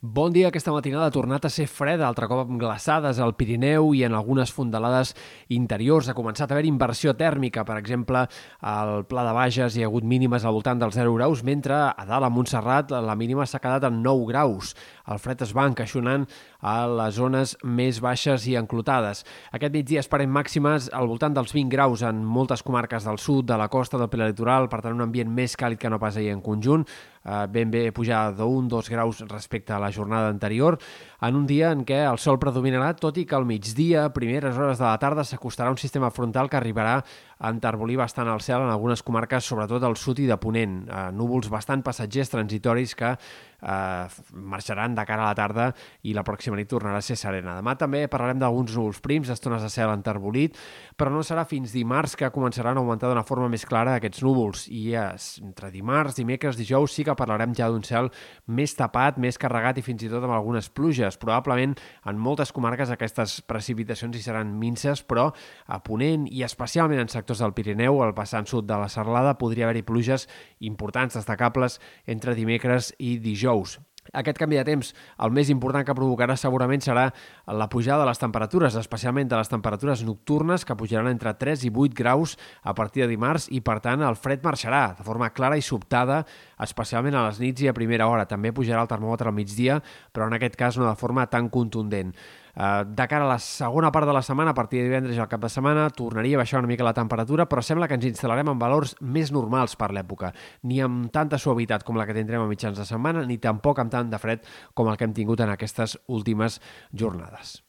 Bon dia. Aquesta matinada ha tornat a ser freda, altre cop amb glaçades al Pirineu i en algunes fondalades interiors. Ha començat a haver inversió tèrmica. Per exemple, al Pla de Bages hi ha hagut mínimes al voltant dels 0 graus, mentre a dalt, a Montserrat, la mínima s'ha quedat en 9 graus. El fred es va encaixonant a les zones més baixes i enclotades. Aquest migdia esperem màximes al voltant dels 20 graus en moltes comarques del sud, de la costa, del prelitoral, per tant un ambient més càlid que no pas ahir en conjunt ben bé pujar d'un, dos graus respecte a la jornada anterior, en un dia en què el sol predominarà, tot i que al migdia, a primeres hores de la tarda, s'acostarà un sistema frontal que arribarà enterbolir bastant el cel en algunes comarques, sobretot al sud i de Ponent. Eh, núvols bastant passatgers transitoris que eh, marxaran de cara a la tarda i la pròxima nit tornarà a ser serena. Demà també parlarem d'alguns núvols prims, estones de cel enterbolit, però no serà fins dimarts que començaran a augmentar d'una forma més clara aquests núvols. I és, entre dimarts, dimecres, dijous, sí que parlarem ja d'un cel més tapat, més carregat i fins i tot amb algunes pluges. Probablement en moltes comarques aquestes precipitacions hi seran minces, però a Ponent i especialment en sectors del Pirineu, al vessant sud de la Serlada, podria haver-hi pluges importants, destacables, entre dimecres i dijous. Aquest canvi de temps, el més important que provocarà segurament serà la pujada de les temperatures, especialment de les temperatures nocturnes, que pujaran entre 3 i 8 graus a partir de dimarts i, per tant, el fred marxarà de forma clara i sobtada, especialment a les nits i a primera hora. També pujarà el termòmetre al migdia, però en aquest cas no de forma tan contundent. Eh, de cara a la segona part de la setmana, a partir de divendres i al cap de setmana, tornaria a baixar una mica la temperatura, però sembla que ens instal·larem en valors més normals per l'època, ni amb tanta suavitat com la que tindrem a mitjans de setmana, ni tampoc amb tant de fred com el que hem tingut en aquestes últimes jornades.